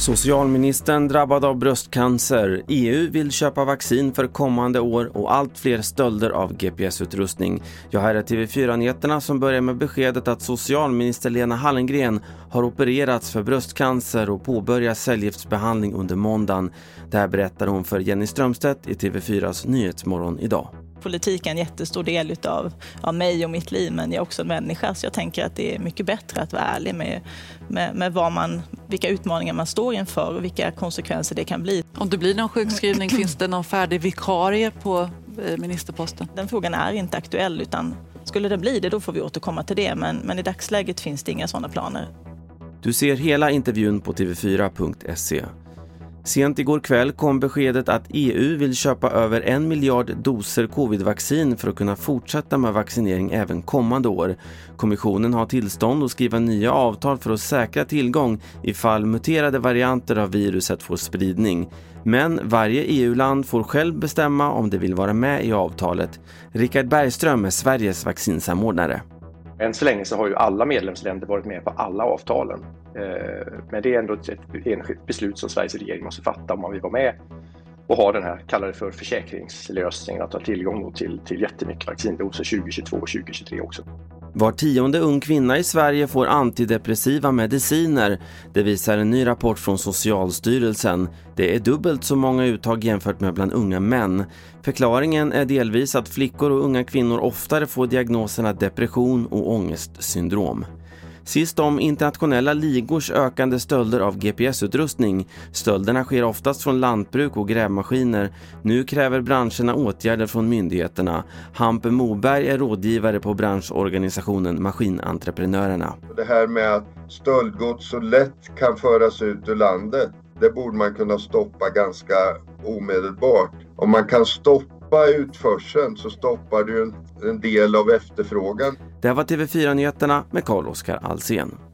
Socialministern drabbad av bröstcancer. EU vill köpa vaccin för kommande år och allt fler stölder av GPS-utrustning. Jag här är TV4-nyheterna som börjar med beskedet att socialminister Lena Hallengren har opererats för bröstcancer och påbörjar cellgiftsbehandling under måndagen. Det här berättar hon för Jenny Strömstedt i TV4s Nyhetsmorgon idag politik är en jättestor del utav, av mig och mitt liv, men jag är också en människa. Så jag tänker att det är mycket bättre att vara ärlig med, med, med vad man, vilka utmaningar man står inför och vilka konsekvenser det kan bli. Om det blir någon sjukskrivning, finns det någon färdig vikarie på eh, ministerposten? Den frågan är inte aktuell, utan skulle det bli det, då får vi återkomma till det. Men, men i dagsläget finns det inga sådana planer. Du ser hela intervjun på tv4.se. Sent igår kväll kom beskedet att EU vill köpa över en miljard doser covidvaccin för att kunna fortsätta med vaccinering även kommande år. Kommissionen har tillstånd att skriva nya avtal för att säkra tillgång ifall muterade varianter av viruset får spridning. Men varje EU-land får själv bestämma om det vill vara med i avtalet. Richard Bergström är Sveriges vaccinsamordnare. Än så länge så har ju alla medlemsländer varit med på alla avtalen. Eh, men det är ändå ett enskilt beslut som Sveriges regering måste fatta om man vill vara med och ha den här, kallar det för försäkringslösningen, att ha tillgång till, till jättemycket vaccindoser 2022 och 2023 också. Var tionde ung kvinna i Sverige får antidepressiva mediciner. Det visar en ny rapport från Socialstyrelsen. Det är dubbelt så många uttag jämfört med bland unga män. Förklaringen är delvis att flickor och unga kvinnor oftare får diagnoserna depression och ångestsyndrom. Sist om internationella ligors ökande stölder av GPS-utrustning. Stölderna sker oftast från lantbruk och grävmaskiner. Nu kräver branscherna åtgärder från myndigheterna. Hampe Moberg är rådgivare på branschorganisationen Maskinentreprenörerna. Det här med att stöldgods så lätt kan föras ut ur landet, det borde man kunna stoppa ganska omedelbart. Om man kan stoppa stoppa utförseln så stoppar du en, en del av efterfrågan. Det här var TV4 Nyheterna med Carl-Oskar Alsen.